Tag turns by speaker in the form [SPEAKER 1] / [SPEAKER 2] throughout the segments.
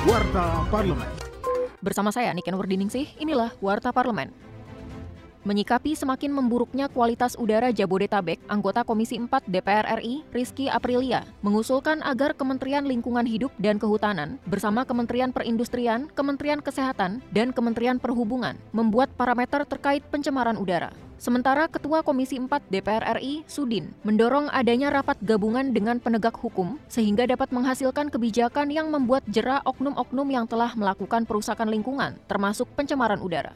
[SPEAKER 1] Warta Parlemen.
[SPEAKER 2] Bersama saya Niken Wardiningsih, inilah Warta Parlemen. Menyikapi semakin memburuknya kualitas udara Jabodetabek, anggota Komisi 4 DPR RI, Rizky Aprilia, mengusulkan agar Kementerian Lingkungan Hidup dan Kehutanan bersama Kementerian Perindustrian, Kementerian Kesehatan, dan Kementerian Perhubungan membuat parameter terkait pencemaran udara. Sementara Ketua Komisi 4 DPR RI, Sudin, mendorong adanya rapat gabungan dengan penegak hukum sehingga dapat menghasilkan kebijakan yang membuat jera oknum-oknum yang telah melakukan perusakan lingkungan, termasuk pencemaran udara.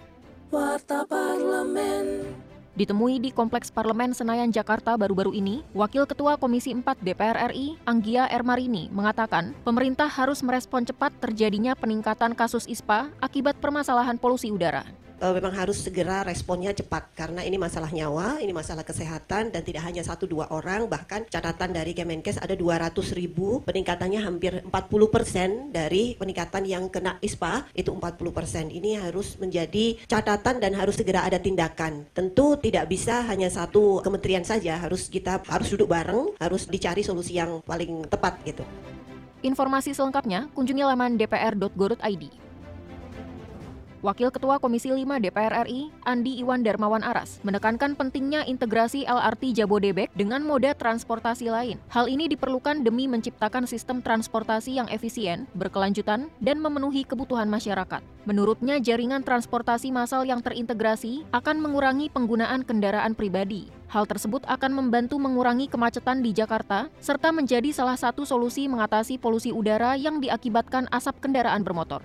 [SPEAKER 3] Warta Parlemen.
[SPEAKER 2] Ditemui di Kompleks Parlemen Senayan, Jakarta baru-baru ini, Wakil Ketua Komisi 4 DPR RI, Anggia Ermarini, mengatakan pemerintah harus merespon cepat terjadinya peningkatan kasus ISPA akibat permasalahan polusi udara
[SPEAKER 4] uh, memang harus segera responnya cepat. Karena ini masalah nyawa, ini masalah kesehatan dan tidak hanya satu dua orang. Bahkan catatan dari Kemenkes ada 200 ribu. Peningkatannya hampir 40 persen dari peningkatan yang kena ISPA. Itu 40 persen. Ini harus menjadi catatan dan harus segera ada tindakan. Tentu tidak bisa hanya satu kementerian saja. Harus kita harus duduk bareng harus dicari solusi yang paling tepat gitu.
[SPEAKER 2] Informasi selengkapnya kunjungi laman dpr.go.id. Wakil Ketua Komisi 5 DPR RI, Andi Iwan Darmawan Aras, menekankan pentingnya integrasi LRT Jabodebek dengan moda transportasi lain. Hal ini diperlukan demi menciptakan sistem transportasi yang efisien, berkelanjutan, dan memenuhi kebutuhan masyarakat. Menurutnya, jaringan transportasi massal yang terintegrasi akan mengurangi penggunaan kendaraan pribadi. Hal tersebut akan membantu mengurangi kemacetan di Jakarta, serta menjadi salah satu solusi mengatasi polusi udara yang diakibatkan asap kendaraan bermotor.